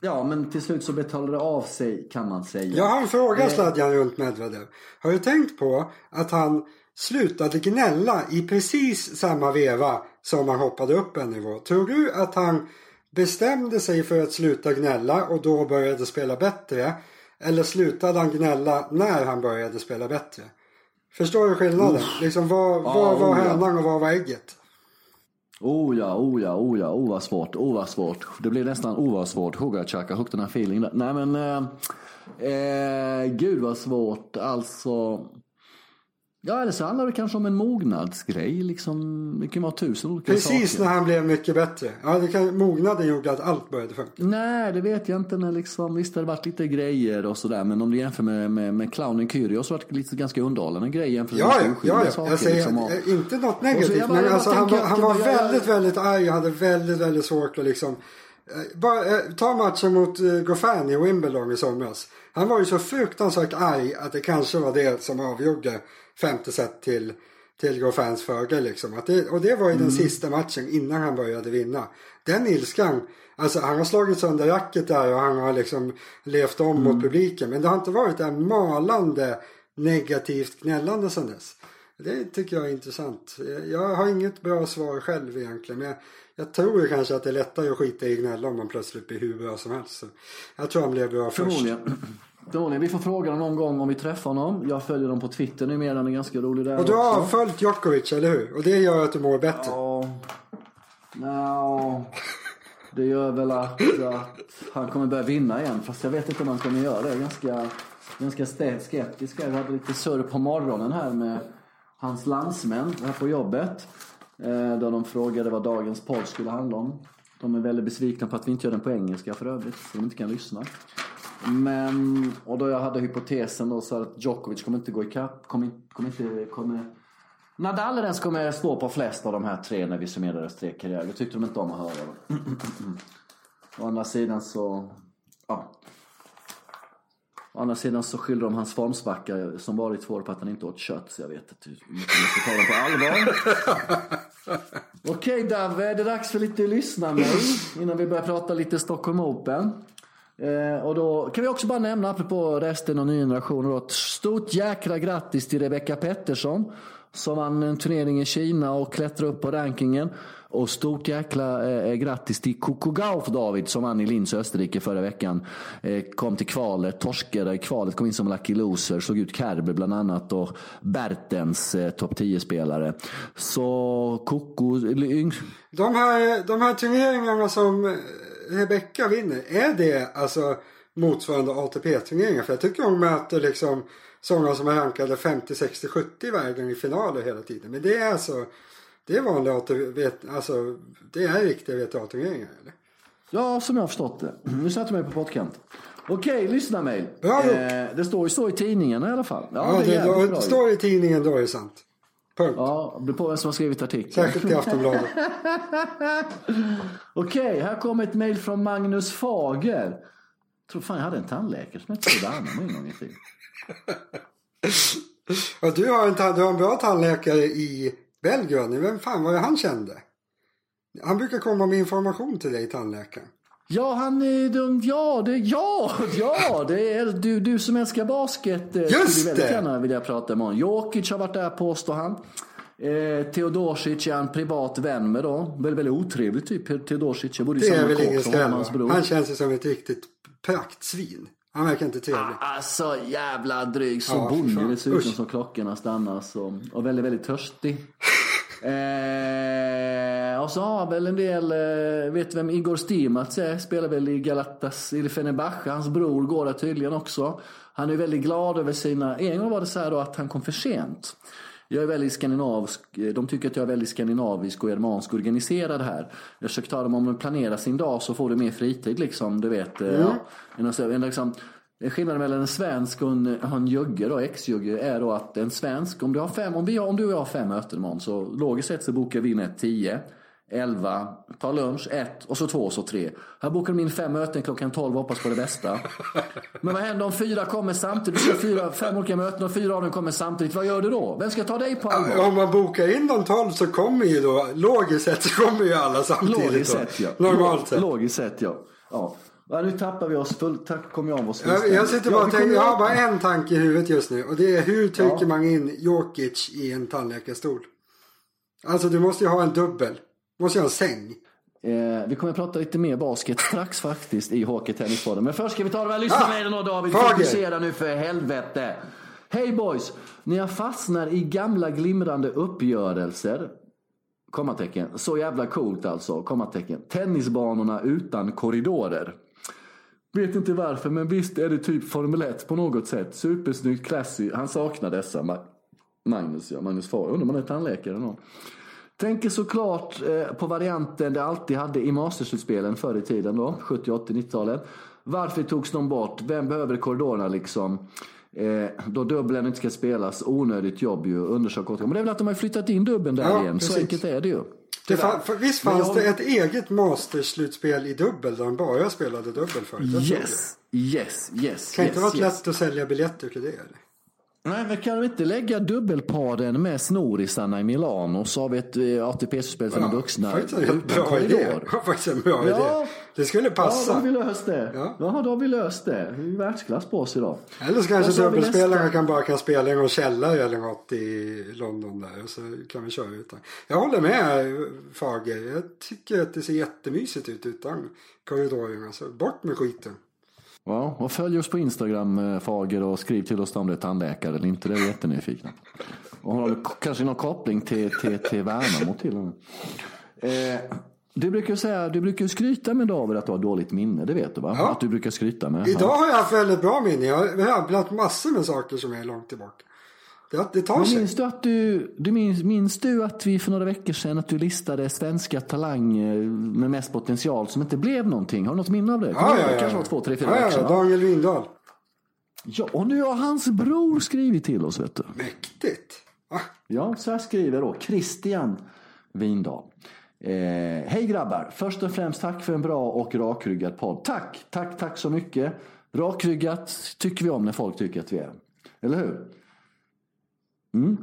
Ja, men till slut så betalade det av sig kan man säga. Jag har en fråga Sladjan runt Medvedev. Har du tänkt på att han slutade gnälla i precis samma veva som han hoppade upp en nivå? Tror du att han bestämde sig för att sluta gnälla och då började spela bättre? Eller slutade han gnälla när han började spela bättre? Förstår du skillnaden? Liksom vad, vad var oh ja. hönan och vad var ägget? Oh ja, oh ja, oh ja, oh vad svårt, oh vad svårt. Det blir nästan oh vad svårt. Hugachaka, hook den här feeling. Nej men, eh, eh, gud vad svårt. Alltså, Ja, eller så handlar det kanske om en mognadsgrej. Liksom, det kan vara tusen olika Precis saker. när han blev mycket bättre. Ja, det kan, mognaden gjorde att allt började funka. Nej, det vet jag inte. Men liksom, visst, det har varit lite grejer och sådär. Men om du jämför med, med, med clownen Kyrgios så har det varit lite ganska underhållande grejer jämfört med Ja, ja, ja, ja. saker. Jag säger liksom, och- eh, inte något så negativt. bara- men alltså, han, han det var jag- väldigt, väldigt arg och hade väldigt, väldigt svårt att liksom... eh, Bara, eh, ta matchen mot Goffin i Wimbledon i somras. Han var ju så fruktansvärt arg att det kanske var det som avgjorde femte set till, till Goffins fördel. Liksom. Att det, och det var ju Mm. den sista matchen innan han började vinna. Den ilskan, alltså han har slagit sönder racket där och han har liksom levt om Mm. mot publiken. Men det har inte varit det här malande negativt gnällande sedan dess. Det tycker jag är intressant. Jag har inget bra svar själv egentligen. Men jag, jag tror kanske att det är lättare att skita i gnälla om man plötsligt blir hur bra som helst. Så jag tror han blev bra först. Förmodligen. Vi får fråga honom någon gång om vi träffar honom. Jag följer dem på Twitter numera. Han är ganska rolig där Och du har också. avföljt Djokovic, eller hur? Och det gör att du mår bättre. Ja. Nja. Det gör väl att, att han kommer börja vinna igen. Fast jag vet inte om han kommer göra det. Jag är ganska, ganska skeptisk. Jag hade lite surr på morgonen här med hans landsmän här på jobbet. Eh, Där de frågade vad dagens podd skulle handla om. De är väldigt besvikna på att vi inte gör den på engelska för övrigt. Så de inte kan lyssna. Men, och då jag hade hypotesen då så att Djokovic kommer inte gå ikapp. Kommer, kommer inte, kommer Nadal är den som kommer stå på flest av de här tre när vi summerar deras tre karriärer. Det tyckte de inte om att höra. (clears throat) Å andra sidan så... Ja. Å andra sidan så skyller de hans formsvacka som varit två år på att han inte åt kött. Så jag vet inte hur mycket ska ta dem på allvar. (laughs) Okej Davve, det är dags för lite lyssna mig innan vi börjar prata lite Stockholm Open. Eh, och då kan vi också bara nämna, apropå resten av ny generation, då, ett stort jäkla grattis till Rebecca Pettersson som vann en turnering i Kina och klättrade upp på rankingen. Och stort jäkla eh, eh, grattis till Coco Gauff David som vann i Linz, Österrike förra veckan. Eh, kom till kvalet, torskade i kvalet, kom in som lucky loser, slog ut Kerber bland annat och Bertens eh, topp 10-spelare. Så Coco, eh, De här, de här turneringarna som eh, Rebecca vinner, är det alltså motsvarande ATP-turneringar? För jag tycker hon möter liksom sådana som är rankade 50, 60, 70 i världen i finaler hela tiden. Men det är alltså, det är vanliga ATP, alltså det är riktiga WTA-turneringar eller? Ja, som jag har förstått det. Nu sätter jag mig på pottkant. Okej, lyssna mig. Eh, det står ju så i tidningen i alla fall. Ja, Ja, det det, bra. står i tidningen då är det sant. Punkt. Ja, det beror på vem som har skrivit artikeln. Särskilt i Aftonbladet. (laughs) Okej, här kommer ett mejl från Magnus Fager. Jag tror fan jag hade en tandläkare som hette Sudanne en gång i tiden. (laughs) Ja, du, har en, du har en bra tandläkare i Belgrad. Vem fan var det han kände? Han brukar komma med information till dig, tandläkaren. Ja, han är de, ja, det, ja, ja, det är du, du som älskar basket. eh, Just skulle väldigt det! gärna vilja prata med honom. Jokic har varit där påstår han. Eh, Teodosic är en privat vän med då. Väldigt, väldigt otrevlig typ, Teodosic. Jag bodde i Det är väl ingen som skräll. Han känns ju som ett riktigt praktsvin. Han verkar inte trevlig. Alltså jävla dryg. Så Ja, fan. dessutom som klockorna stannar. Så, och väldigt, väldigt törstig. Eh, och så har väl en del, eh, vet du vem Igor Stimac är? Spelar väl i Galatas, i Fenerbahce. Hans bror går där tydligen också. Han är väldigt glad över sina, en gång var det så här då att han kom för sent. Jag är väldigt skandinavisk, de tycker att jag är väldigt skandinavisk och germansk organiserad här. Jag försöker ta dem om de planerar sin dag så får du mer fritid liksom, du vet. eh, Ja, en, en, liksom, Skillnaden mellan en svensk och en, en jugge då, ex-jugge, är då att en svensk, om du har fem, om, vi har, om du och jag har fem möten imorgon så logiskt sett så bokar vi in ett 10, 11, tar lunch, ett och så två och så tre. Här bokar de in fem möten klockan 12 och hoppas på det bästa. Men vad händer om fyra kommer samtidigt? Du fyra, fem olika möten och fyra av dem kommer samtidigt. Vad gör du då? Vem ska ta dig på allvar? Om man bokar in de 12 så kommer ju då, logiskt sett så kommer ju alla samtidigt. Logiskt sett ja. Normalt sett. Logiskt sett ja. ja. Ja nu tappar vi oss fullt. Tack kom jag oss Jag, jag sitter Ja, bara vi och tänker, jag har bara en tanke i huvudet just nu. Och det är hur trycker Ja. man in Jokic i en tandläkarstol? Alltså du måste ju ha en dubbel. Du måste ju ha en säng. Eh, vi kommer att prata lite mer basket strax faktiskt i Hockeytennispodden. Men först ska vi ta de här Ah, lyssnarmejlen då David. Fager. Fokusera nu för helvete. Hej boys! När jag fastnar i gamla glimrande uppgörelser Kommatecken. Så jävla coolt alltså. Kommatecken. Tennisbanorna utan korridorer. Vet inte varför, men visst är det typ Formel 1 på något sätt. Supersnyggt, classy. Han saknar dessa. Ma- Magnus, ja. Magnus Far. Undrar om han är tandläkare någon. Tänker såklart eh, på varianten det alltid hade i Masterslutspelen förr i tiden då. 70, 80, 90-talet. Varför togs de bort? Vem behöver korridorerna liksom? Eh, då dubbeln inte ska spelas. Onödigt jobb ju. Undersök åt. Men det är väl att de har flyttat in dubbeln där Ja, igen. precis. Så enkelt är det ju. Det fa- för, visst fanns jag- det ett eget Masters-slutspel i dubbel där de bara spelade dubbel förut? Yes, yes, yes. Det kan yes, inte varit yes. lätt att sälja biljetter till det eller? Nej, men kan vi inte lägga dubbelparen med snorisarna i Milano så har vi ett eh, ATP-spel för de vuxna utan korridor. Ja, faktiskt en bra Ja. idé. Det skulle Ja, då passa. har vi löst det. Ja. Ja, då har vi löst det. Vi är världsklass på oss idag. Eller så kanske dubbelspelarna kan bara kan spela i någon källare eller något i London där och så kan vi köra utan. Jag håller med Fager. Jag tycker att det ser jättemysigt ut utan korridorerna. Så bort med skiten. Ja, och följ oss på Instagram eh, Fager och skriv till oss om det är tandläkare eller inte. Det är vi jättenyfikna. Och har du kanske någon koppling till, till, till Värnamo till och med. Eh, du brukar säga, du brukar skryta med David att du har dåligt minne. Det vet du va? Ja. Att du brukar skryta med. Idag har jag haft väldigt bra minne. Jag har rabblat massor med saker som är långt tillbaka. Det, det tar sig. minns du att du, du minns, minns du att vi för några veckor sedan att du listade svenska talanger med mest potential som inte blev någonting? Har du något minne av det? Ja, ja, ja. Kanske var två, tre, fyra ja, veckor ja, sedan. va? Daniel Windahl. Ja, och nu har hans bror skrivit till oss vet du. Mäktigt. Va? Ja, så här skriver då Christian Windahl. Eh, Hej grabbar! Först och främst tack för en bra och rakryggad podd. Tack, tack, tack så mycket. Rakryggat tycker vi om när folk tycker att vi är. Eller hur? Mm.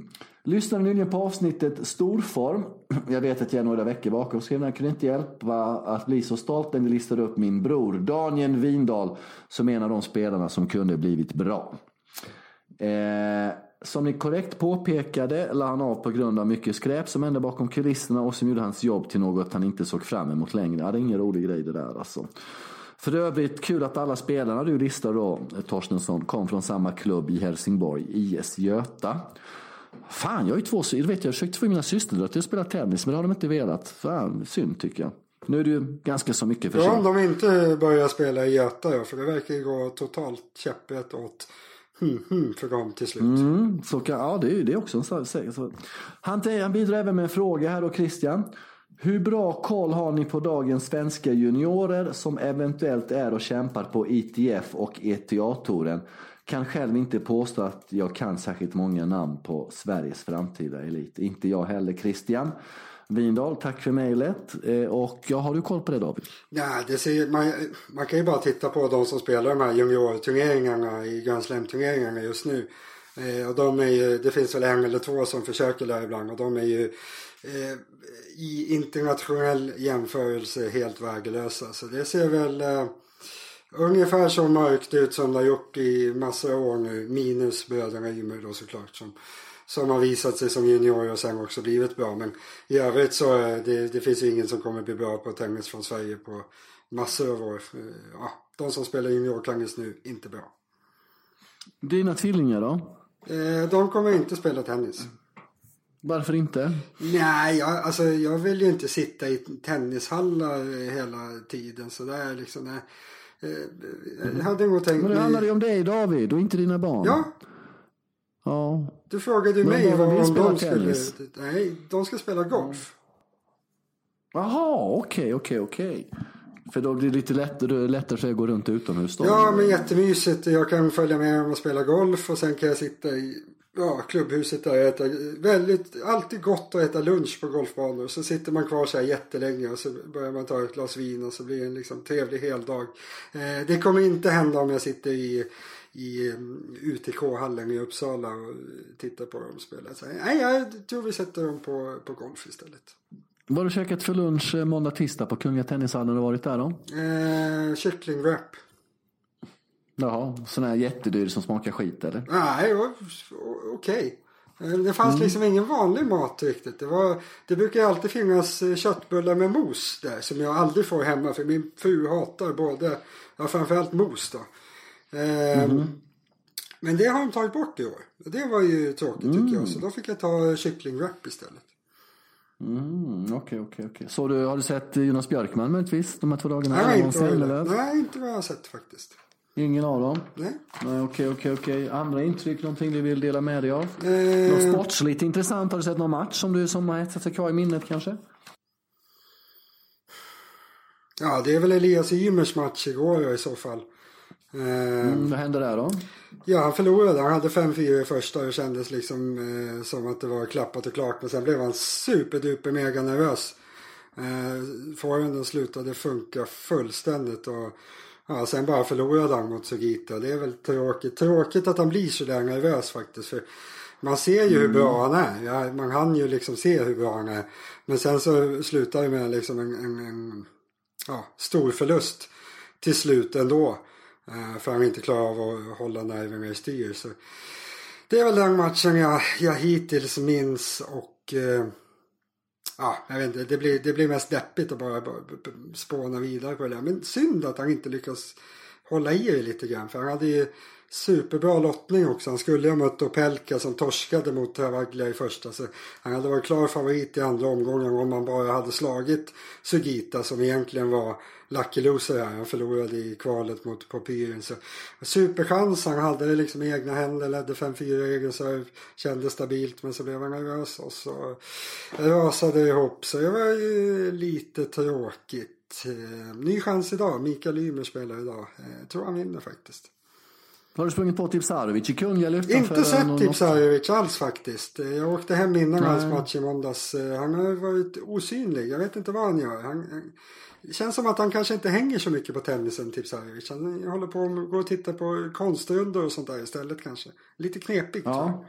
Lyssnade nyligen på avsnittet Storform. Jag vet att jag är några veckor bakom. Skrev jag kunde inte hjälpa att bli så stolt när ni listade upp min bror Daniel Windahl som en av de spelarna som kunde blivit bra. Eh, som ni korrekt påpekade la han av på grund av mycket skräp som hände bakom kulisserna och som gjorde hans jobb till något han inte såg fram emot längre. Ja, det är ingen rolig grej det där alltså. För övrigt kul att alla spelarna du listar då, Torstensson, kom från samma klubb i Helsingborg, IS Göta. Fan, jag har ju två sy- vet jag, jag försökte få mina systrar till att spela tennis men det har de inte velat. Fan, synd tycker jag. Nu är det ju ganska så mycket för Ja, om de inte börjar spela i Göta ja, för det verkar ju gå totalt käpprätt åt hmm, hmm, för dem till slut. Mm, så kan, ja, det är, det är också en så. Han, han bidrar även med en fråga här då, Christian. Hur bra koll har ni på dagens svenska juniorer som eventuellt är och kämpar på ITF och ETA-touren? Kan själv inte påstå att jag kan särskilt många namn på Sveriges framtida elit. Inte jag heller, Christian. Windahl, tack för mejlet. Eh, och ja, har du koll på det David? Ja, det ser, man, man kan ju bara titta på de som spelar de här juniorturneringarna i Grand Slam-turneringarna just nu. Eh, och de är ju, det finns väl en eller två som försöker där ibland och de är ju eh, i internationell jämförelse helt värdelösa. Så det ser väl eh, ungefär så mörkt ut som det har gjort i massor av år nu. Minus bröderna Ymer då såklart som, som har visat sig som juniorer och sen också blivit bra. Men i övrigt så eh, det, det finns ju ingen som kommer bli bra på tennis från Sverige på massor av år. Eh, Ja, de som spelar juniortennis nu, inte bra. Dina tvillingar då? Eh, De kommer inte spela tennis. Varför inte? Nej, jag, alltså, jag vill ju inte sitta i tennishallar hela tiden sådär liksom. Nej. Eh, Jag hade nog tänkt Men det handlar ju om dig David och inte dina barn. Ja, Ja, du frågade ju mig vad, om de skulle... tennis. Nej, de ska spela golf. Jaha, okej, okej, okej. För då blir det lite lättare, lättare för att gå runt utomhus då. Ja, men jättemysigt. Jag kan följa med dem och spela golf och sen kan jag sitta i ja, klubbhuset där och äta väldigt, alltid gott att äta lunch på golfbanor. Så sitter man kvar så här jättelänge och så börjar man ta ett glas vin och så blir det en liksom trevlig heldag. Eh, det kommer inte hända om jag sitter i i um, UTK-hallen i Uppsala och tittar på dem spela. Så, nej, jag tror vi sätter dem på, på golf istället. Vad har du käkat för lunch eh, måndag, tisdag på Kungliga Tennishallen? Har du varit där då? Eh, kycklingwrap. Jaha, sån här jättedyr som smakar skit eller? Nej, okej. Eh, Det fanns liksom ingen vanlig mat riktigt. Det, var, det brukar alltid finnas eh, köttbullar med mos där som jag aldrig får hemma för min fru hatar både, ja framförallt mos då. Eh, Men det har de tagit bort i år. Det var ju tråkigt tycker jag. Så då fick jag ta kycklingwrap istället. Mm, okej, okej, okej. Så du, har du sett Jonas Björkman möjligtvis de här två dagarna? Nej, inte nej, inte vad jag har sett faktiskt. Ingen av dem? Nej. Nej, okej, okej, okej. Andra intryck, någonting du vill dela med dig av? Eh, Något sportsligt intressant? Har du sett någon match som du som har etsat sig kvar i minnet kanske? ja, det är väl Elias Ymers match igår i så fall. Eh, Mm, vad hände där då? Ja, han förlorade. Han hade 5-4 i första och kändes liksom eh, som att det var klappat och klart. Men sen blev han superduper mega nervös. Eh, Forehanden slutade funka fullständigt och ja, sen bara förlorade han mot Sugita. Det är väl tråkigt. Tråkigt att han blir så där nervös faktiskt. För man ser ju hur bra han är. Ja, man hann ju liksom se hur bra han är. Men sen så slutar det med liksom en, en, en ja, stor förlust till slut ändå. Eh, För han inte klarar av att hålla nerverna i styr. Så det är väl den matchen jag, jag hittills minns och eh, ja, jag vet inte, det blir, det blir mest deppigt att bara, bara spåna vidare på det där. Men synd att han inte lyckas hålla i det lite grann. För han hade ju superbra lottning också. Han skulle ju ha mött Opelka som torskade mot Travaglia i första. Så han hade varit klar favorit i andra omgången om han bara hade slagit Sugita som egentligen var lucky loser här. Han förlorade i kvalet mot Popyren. Så superchans. Han hade det liksom i egna händer. Ledde 5-4 i egen serve. Kände stabilt men så blev han nervös och så rasade det ihop. Så det var ju lite tråkigt. Eh, Ny chans idag. Mikael Ymer spelar idag. Eh, Jag tror han vinner faktiskt. Har du sprungit på Tipsarevic i Kungälv? Inte sett Tipsarevic alls faktiskt. Eh, Jag åkte hem innan Nej. hans match i måndags. Eh, Han har varit osynlig. Jag vet inte vad han gör. Han- det känns som att han kanske inte hänger så mycket på tennisen, Tipsarevic. Han håller på att gå och titta på konstrundor och sånt där istället kanske. Lite knepigt. Ja.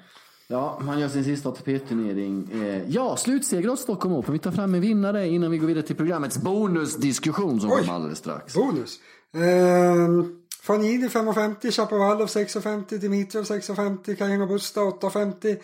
Ja, han gör sin sista ATP-turnering. Eh, Ja, slutseger åt Stockholm Open. Vi tar fram en vinnare innan vi går vidare till programmets bonusdiskussion som Oj. kommer alldeles strax. Bonus. Ehm, Fanini 5,50, Chapovalov 6,50, Dimitrov 6,50, Carino Busta 8,50,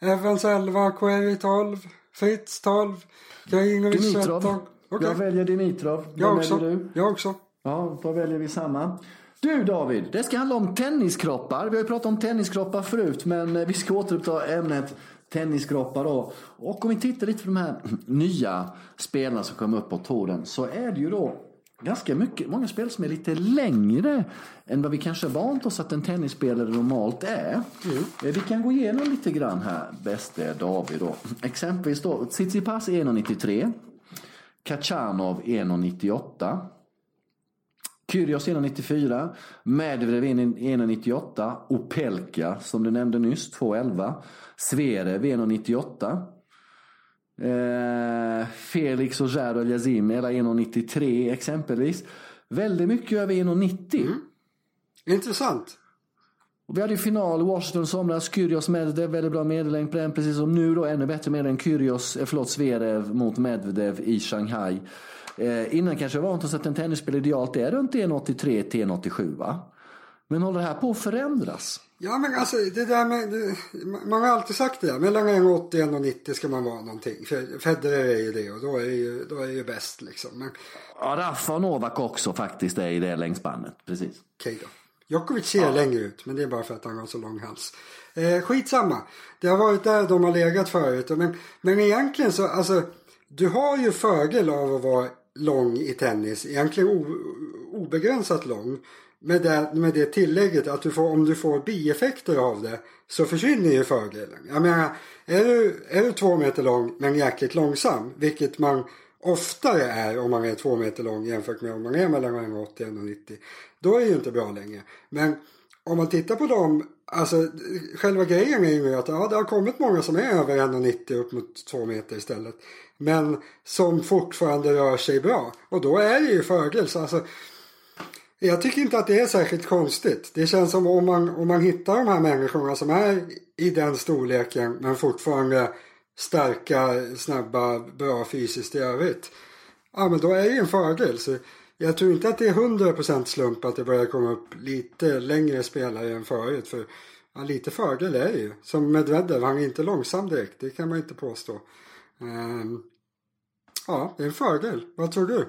Evans 11, Query 12, Fritz 12, Karinovic 13. Okej, Jag väljer Dimitrov. jag Vem också. väljer du? Jag också. Ja, då väljer vi samma. Du David, det ska handla om tenniskroppar. Vi har ju pratat om tenniskroppar förut, men eh, vi ska återuppta ämnet tenniskroppar då. Och om vi tittar lite på de här (clears throat) nya spelarna som kommer upp på touren så är det ju då ganska mycket, många spel som är lite längre än vad vi kanske vant oss att en tennisspelare normalt är. Eh, Vi kan gå igenom lite grann här, bäste David då. Exempelvis då, Tsitsipas 1,93. Kachanov 1,98. Kyrgios 1,94. Medvedev 1,98. Opelka, som du nämnde nyss, 2,11. Zverev 1,98. Eh, Felix och Jadol Yazim, hela 1,93 exempelvis. Väldigt mycket över 1,90. Mm. Intressant. Och vi hade ju final Washington i somras. Kyrgios Medvedev, väldigt bra medellängd. Precis som nu då, ännu bättre med än Kyrgios, eh, förlåt, Zverev mot Medvedev i Shanghai. Eh, innan kanske jag vant oss att en tennisspel idealt är runt 1,83 till 1,87 va? Men håller det här på att förändras? Ja men alltså det där med, det, man har alltid sagt det där, mellan 1,80 och 1,90 ska man vara någonting. För Federer är ju det och då är ju, då är ju bäst liksom. Men Ja, Rafa och Novak också faktiskt är i det längdspannet. Precis. okej då. Djokovic ser längre ut men det är bara för att han har så lång hals. Eh, skitsamma. Det har varit där de har legat förut. Men, men egentligen så, alltså du har ju fördel av att vara lång i tennis. Egentligen o, obegränsat lång. Med det, med det tillägget att du får, om du får bieffekter av det så försvinner ju fördelen. Jag menar, är du, är du två meter lång men jäkligt långsam, vilket man oftare är om man är två meter lång jämfört med om man är mellan 1,80 och 1,90. Då är det ju inte bra längre. Men om man tittar på dem, alltså själva grejen är ju att ja, det har kommit många som är över 1,90 upp mot 2 meter istället. Men som fortfarande rör sig bra. Och då är det ju fördel. Så alltså, jag tycker inte att det är särskilt konstigt. Det känns som om man, om man hittar de här människorna som är i den storleken men fortfarande starka, snabba, bra fysiskt i övrigt. Ja men då är det ju en fördel. Så jag tror inte att det är 100% slump att det börjar komma upp lite längre spelare än förut. För ja, lite fördel är det ju. Som Medvedev, han är inte långsam direkt. Det kan man inte påstå. Ehm, ja, det är en fördel. Vad tror du?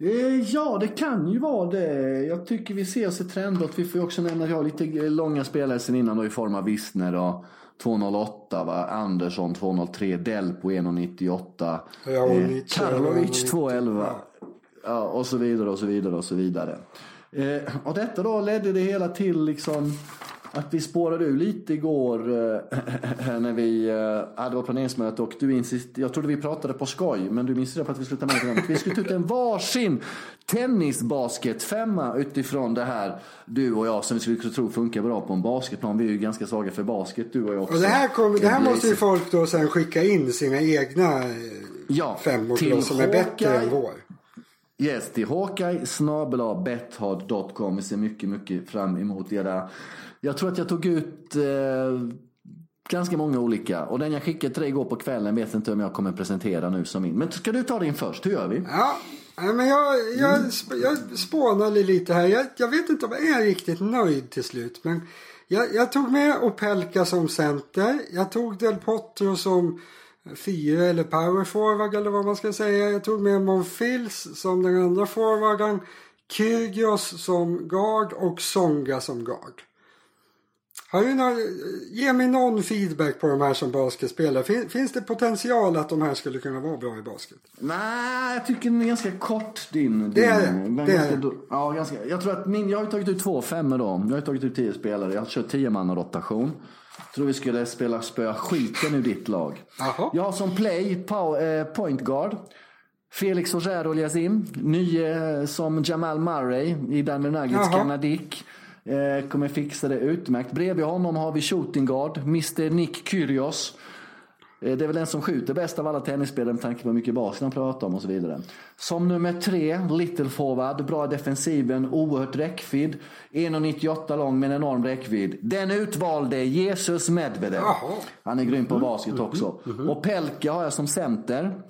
Eh, Ja, det kan ju vara det. Jag tycker vi ser oss ett trendbrott. Vi får ju också nämna att jag har lite långa spelare sen innan då i form av Wissner och 2.08 va. Andersson 2.03, Delpo 1.98. Raonic, Karlovic 1,90. 2.11. Ja, och så vidare och så vidare och så vidare. Eh, och detta då ledde det hela till liksom att vi spårade ur lite igår eh, (laughs) när vi eh, hade vårt planeringsmöte och du insist, jag trodde vi pratade på skoj men du insisterade på att vi skulle ta med programmet. Vi skulle ta ut en varsin tennisbasket femma utifrån det här du och jag som vi skulle tro funkar bra på en basketplan. Vi är ju ganska svaga för basket du och jag också. Och det här, kom, det här måste ju folk då sen skicka in sina egna eh, Ja, femmor som är bättre än vår. Yes, till Hawkeye betthard.com. Vi ser mycket, mycket fram emot det där. Jag tror att jag tog ut eh, ganska många olika. Och den jag skickade till dig igår på kvällen vet inte om jag kommer presentera nu som min. Men ska du ta din först? Hur gör vi? Ja, men jag, jag, sp- jag spånade lite här. Jag, jag vet inte om jag är riktigt nöjd till slut. Men jag, jag tog med Opelka som center. Jag tog Del Potro som fyra eller power forward eller vad man ska säga. Jag tog med Monfils som den andra forwarden. Kyrgios som guard och Songa som guard. Har du några, ge mig någon feedback på de här som basketspelare. Fin, finns det potential att de här skulle kunna vara bra i basket? Nej, jag tycker den är ganska kort din. Det är din- det, är ganska, do- Ja, ganska, jag tror att min, jag har tagit ut två femmor då. Jag har tagit ut tio spelare. Jag har kört tio man rotation. Tror vi skulle spela spöa skiten ur ditt lag. Jaha. Jag har som play pow- eh, point guard. Felix Auger Oliasim. Ny eh, som Jamal Murray i Denver Nuggets Jaha. Kanadik. Eh, kommer fixa det utmärkt. Bredvid honom har vi shooting guard. Mr Nick Kyrgios. Eh, Det är väl den som skjuter bäst av alla tennisspelare med tanke på hur mycket basket han pratar om och så vidare. Som nummer tre, little forward, bra i defensiven, oerhört räckvidd. 1,98 lång med en enorm räckvidd. Den utvalde Jesus Medvedev. Han är grym på basket också. Och Pelka har jag som center.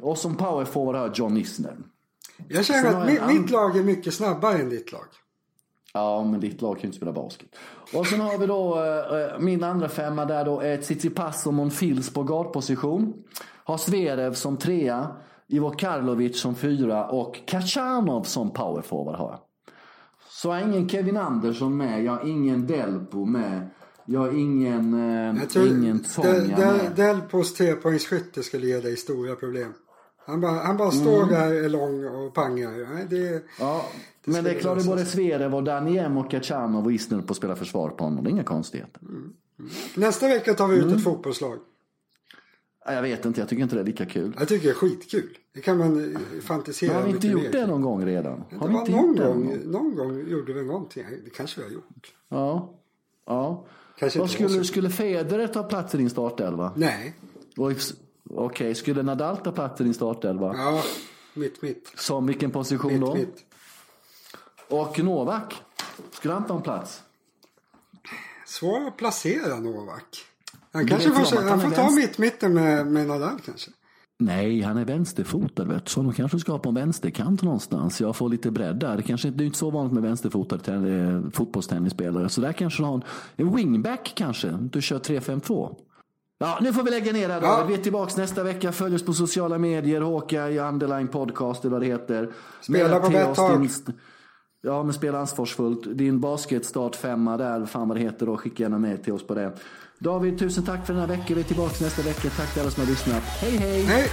Och som power forward har jag John Isner. Jag känner att jag mi, en mitt lag är mycket snabbare än ditt lag. Ja, men ditt lag kan ju inte spela basket. Och sen har vi då eh, min andra femma där då är Tsitsipas och Monfils på guardposition. Har Zverev som trea, Ivo Karlovic som fyra och Kachanov som powerforward har jag. Så jag har ingen Kevin Andersson med, jag har ingen Delpo med. Jag har ingen, eh, Jag tror ingen Del- med. Delpos trepoängsskytte skulle ge dig stora problem. Han bara, han bara står Mm. där är lång och pangar. Det, Ja, men det är klart det är lösa både Zverev och Daniem och Kachanov och Isner på att spela försvar på honom. Det är inga konstigheter. nästa vecka tar vi ut Mm. ett fotbollslag. Ja, Jag vet inte, jag tycker inte det är lika kul. Jag tycker det är skitkul. Det kan man eh, fantisera Men har vi inte gjort mer. det någon gång redan? Det Har vi inte någon gjort det gång, någon gång gjorde vi någonting. Det kanske vi har gjort. Ja. ja. Kanske Vad skulle, skulle Federer ta plats i din startelva? Nej. Och Okej, skulle Nadal ta plats i din startelva? Ja, mitt, mitt. Som vilken position Mitt, då? mitt. Och Novak? Skulle han ta en plats? Svår att placera Novak. Han Du kanske får, att han han får ta mitt mitten med, med Nadal kanske. Nej, han är vänsterfotad vet. Så de kanske ska ha på en vänsterkant någonstans. Jag får lite bredd där. Det, kanske, det är inte så vanligt med vänsterfotade eh, fotbollstennisspelare. Så där kanske du har en, en wingback kanske. Du kör 3-5-2. Ja, nu får vi lägga ner det här Ja. Vi är tillbaka nästa vecka. Följ oss på sociala medier. Hawkeye, Underline Podcast eller vad det heter. Spela på Betthard. Ja, men spela ansvarsfullt. Din basketstart femma där, fan vad det heter då. Skicka gärna med till oss på det. David, tusen tack för den här veckan. Vi är tillbaka nästa vecka. Tack till alla som har lyssnat. Hej, hej! Nej,